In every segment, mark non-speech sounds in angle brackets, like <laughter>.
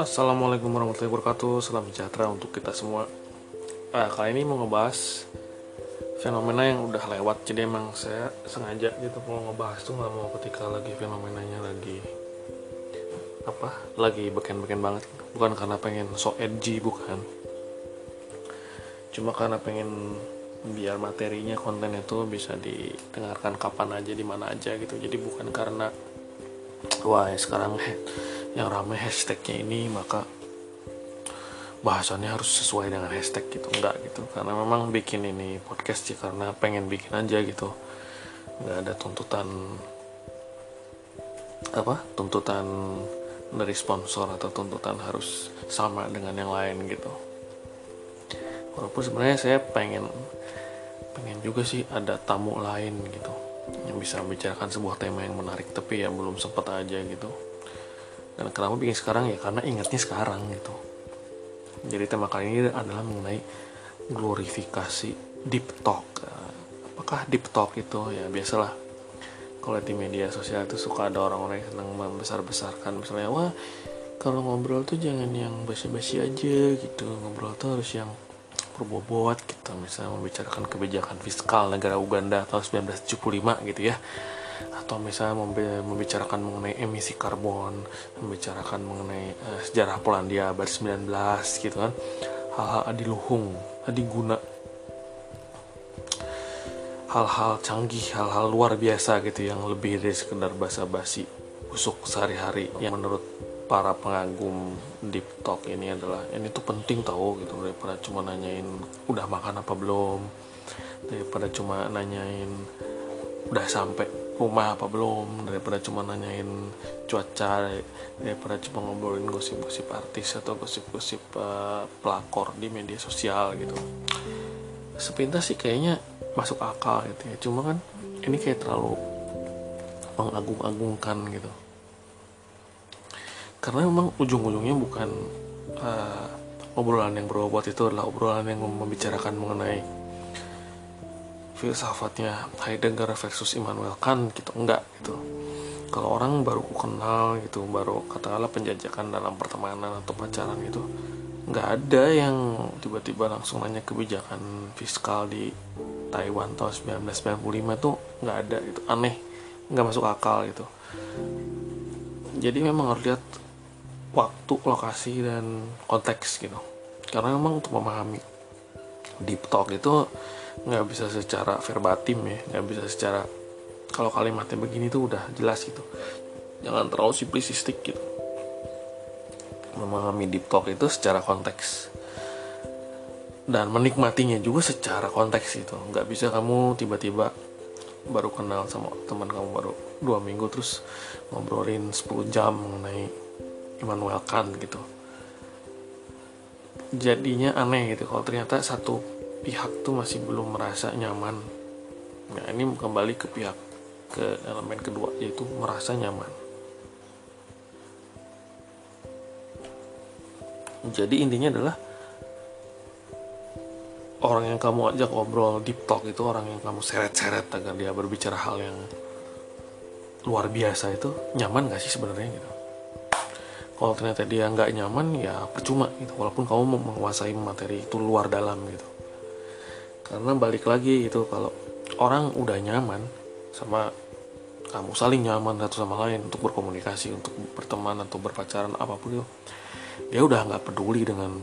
Assalamualaikum warahmatullahi wabarakatuh. Salam sejahtera untuk kita semua. Nah, Kali ini mau ngebahas Fenomena yang udah lewat. Jadi emang saya sengaja gitu Mau ngebahas tuh gak mau ketika lagi fenomenanya lagi Apa Lagi beken-beken banget. Bukan karena pengen so edgy bukan. Cuma karena pengen biar materinya konten itu bisa didengarkan kapan aja di mana aja gitu. Jadi bukan karena wah ya sekarang <laughs> yang ramai hashtagnya ini maka bahasannya harus sesuai dengan hashtag gitu. Enggak gitu. Karena memang bikin ini podcast sih karena pengen bikin aja gitu. Nggak ada tuntutan apa tuntutan dari sponsor atau tuntutan harus sama dengan yang lain gitu. Walaupun sebenarnya saya pengen pengen juga sih ada tamu lain gitu yang bisa membicarakan sebuah tema yang menarik tapi ya belum sempat aja gitu. Dan kenapa bikin sekarang ya? Karena ingatnya sekarang gitu. Jadi tema kali ini adalah mengenai glorifikasi deep talk. Apakah deep talk itu? Ya biasalah. Kalau di media sosial itu suka ada orang-orang yang senang membesar-besarkan. Misalnya wah kalau ngobrol tuh jangan yang basi-basi aja gitu. Ngobrol tuh harus yang berbobot gitu misalnya membicarakan kebijakan fiskal negara Uganda tahun 1975 gitu ya atau misalnya membicarakan mengenai emisi karbon, membicarakan mengenai uh, sejarah Polandia abad 19 gitu kan. Hal-hal adiluhung, adiguna. Hal-hal canggih, hal-hal luar biasa gitu yang lebih dari sekedar basa-basi busuk sehari-hari yang menurut para pengagum deep talk ini adalah ini tuh penting tahu gitu. Daripada cuma nanyain udah makan apa belum? Daripada cuma nanyain udah sampai rumah apa belum? Daripada cuma nanyain cuaca daripada cuma ngobrolin gosip-gosip artis atau gosip-gosip uh, pelakor di media sosial gitu. Sepintas sih kayaknya masuk akal gitu ya. Cuma kan ini kayak terlalu mengagung-agungkan gitu karena memang ujung-ujungnya bukan uh, obrolan yang berbobot itu adalah obrolan yang membicarakan mengenai filsafatnya Heidegger versus Immanuel Kant gitu. Enggak gitu. Kalau orang baru kenal gitu baru katakanlah penjajakan dalam pertemanan atau pacaran gitu nggak ada yang tiba-tiba langsung nanya kebijakan fiskal di Taiwan tahun 1995 tuh nggak ada itu aneh nggak masuk akal gitu. Jadi memang harus lihat waktu lokasi dan konteks gitu. Karena memang untuk memahami deep talk itu nggak bisa secara verbatim ya nggak bisa secara kalau kalimatnya begini tuh udah jelas gitu. Jangan terlalu simplistik gitu. Memahami deep talk itu secara konteks. Dan menikmatinya juga secara konteks itu nggak bisa kamu tiba-tiba baru kenal sama teman kamu baru dua minggu terus ngobrolin 10 jam mengenai Immanuel Kant gitu. Jadinya aneh gitu kalau ternyata satu pihak tuh masih belum merasa nyaman. Nah ini kembali ke pihak ke elemen kedua yaitu merasa nyaman. Jadi intinya adalah orang yang kamu ajak ngobrol deep talk itu orang yang kamu seret-seret agar dia berbicara hal yang luar biasa itu nyaman gak sih sebenarnya gitu kalau ternyata dia nggak nyaman ya percuma gitu. Walaupun kamu menguasai materi itu luar dalam gitu. Karena balik lagi itu kalau orang udah nyaman sama kamu saling nyaman satu sama lain untuk berkomunikasi untuk berteman atau berpacaran apa pun itu dia udah nggak peduli dengan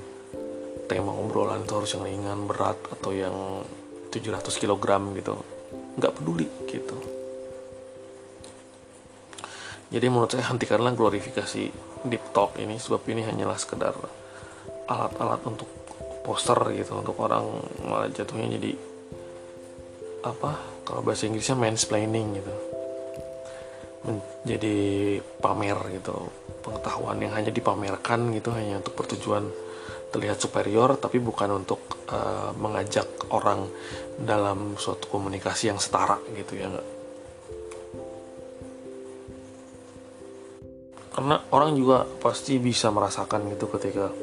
tema obrolan itu harus yang ringan berat atau yang 700 kg gitu. Nggak peduli gitu jadi menurut saya hentikanlah glorifikasi deep talk ini sebab ini hanyalah sekedar alat-alat untuk poster gitu untuk orang malah jatuhnya jadi apa kalau bahasa Inggrisnya mansplaining gitu. Menjadi pamer gitu pengetahuan yang hanya dipamerkan gitu hanya untuk bertujuan terlihat superior tapi bukan untuk uh, mengajak orang dalam suatu komunikasi yang setara gitu ya karena orang juga pasti bisa merasakan gitu ketika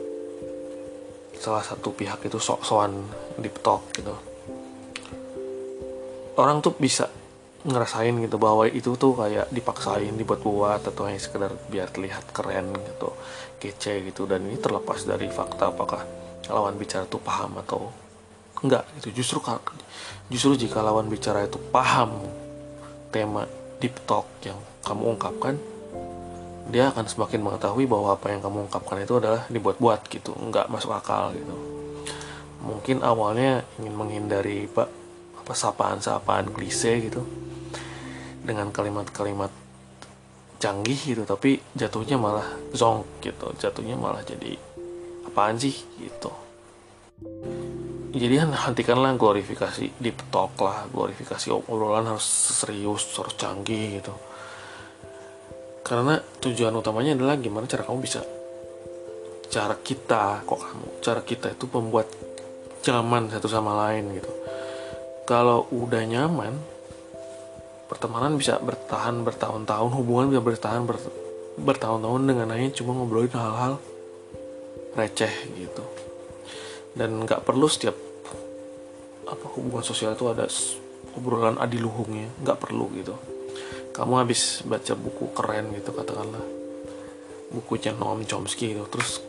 salah satu pihak itu sok-sokan deep talk gitu. Orang tuh bisa ngerasain gitu bahwa itu tuh kayak dipaksain dibuat-buat atau hanya sekedar biar terlihat keren gitu kece gitu. Dan ini terlepas dari fakta apakah lawan bicara tuh paham atau enggak itu justru justru jika lawan bicara itu paham tema deep talk yang kamu ungkapkan dia akan semakin mengetahui bahwa apa yang kamu ungkapkan itu adalah dibuat-buat gitu enggak masuk akal gitu. Mungkin awalnya ingin menghindari pak apa sapaan-sapaan klise gitu dengan kalimat-kalimat canggih gitu tapi jatuhnya malah zonk gitu jatuhnya malah jadi apaan sih? gitu. Jadi hentikanlah glorifikasi deep talk lah glorifikasi obrolan harus serius harus canggih gitu karena tujuan utamanya adalah gimana cara kamu bisa cara kita kok kamu cara kita itu membuat nyaman satu sama lain gitu. Kalau udah nyaman pertemanan bisa bertahan bertahun-tahun hubungan bisa bertahan ber, bertahun-tahun dengan hanya cuma ngobrolin hal-hal receh gitu. Dan nggak perlu setiap apa hubungan sosial itu ada obrolan adiluhungnya nggak perlu gitu kamu habis baca buku keren gitu katakanlah. Bukunya Noam Chomsky gitu terus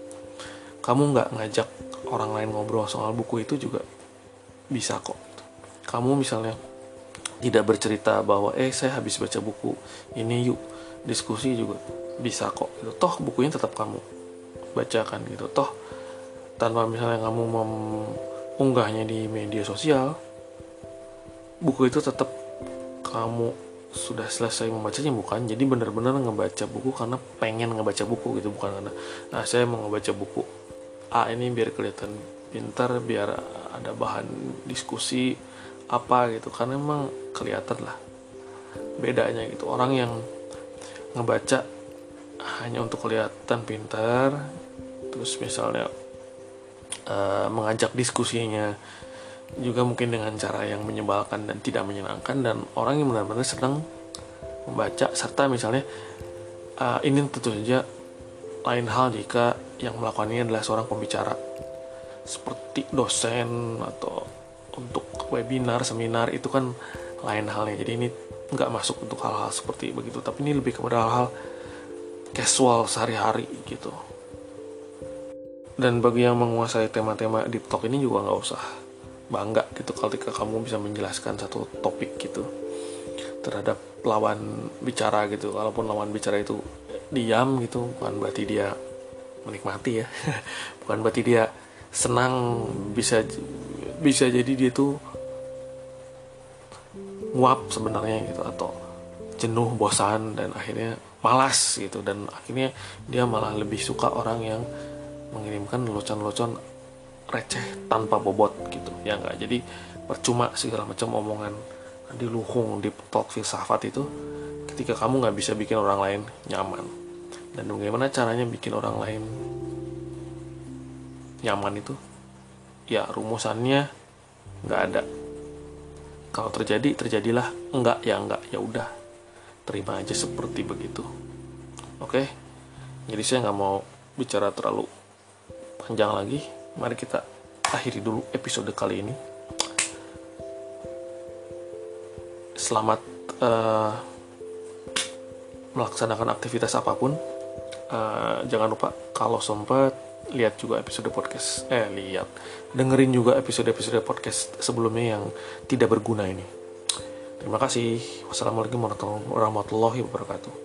kamu nggak ngajak orang lain ngobrol soal buku itu juga bisa kok. Kamu misalnya tidak bercerita bahwa eh saya habis baca buku ini yuk diskusi juga bisa kok. Gitu. toh bukunya tetap kamu bacakan gitu. Toh tanpa misalnya kamu mengunggahnya di media sosial buku itu tetap kamu sudah selesai membacanya bukan jadi benar-benar ngebaca buku karena pengen ngebaca buku gitu bukan karena nah saya mau ngebaca buku A ini biar kelihatan pintar biar ada bahan diskusi apa gitu. Karena emang kelihatan lah bedanya gitu. Orang yang ngebaca hanya untuk kelihatan pintar terus misalnya uh, mengajak diskusinya juga mungkin dengan cara yang menyebalkan dan tidak menyenangkan dan orang yang benar-benar sedang membaca serta misalnya uh, ini tentu saja lain hal jika yang melakukannya adalah seorang pembicara. Seperti dosen atau untuk webinar seminar itu kan lain halnya. Jadi ini nggak masuk untuk hal-hal seperti begitu. Tapi ini lebih kepada hal-hal casual sehari-hari gitu. Dan bagi yang menguasai tema-tema deep talk ini juga nggak usah bangga gitu ketika kamu bisa menjelaskan satu topik gitu terhadap lawan bicara gitu. Walaupun lawan bicara itu diam gitu bukan berarti dia menikmati ya. <laughs> Bukan berarti dia senang bisa bisa jadi dia tuh nguap sebenarnya gitu atau jenuh bosan dan akhirnya malas gitu. Dan akhirnya dia malah lebih suka orang yang mengirimkan locon-locon receh tanpa bobot gitu ya enggak jadi percuma segala macam omongan di luhung di talk filsafat itu ketika kamu nggak bisa bikin orang lain nyaman. Dan bagaimana caranya bikin orang lain nyaman itu? Ya rumusannya nggak ada. Kalau terjadi terjadilah. Enggak ya enggak ya udah. Terima aja seperti begitu. Oke? Jadi saya nggak mau bicara terlalu panjang lagi mari kita akhiri dulu episode kali ini. Selamat uh, melaksanakan aktivitas apa pun. Uh, jangan lupa kalau sempat lihat juga episode podcast eh lihat dengerin juga episode-episode podcast sebelumnya yang tidak berguna ini. Terima kasih. Wassalamualaikum warahmatullahi wabarakatuh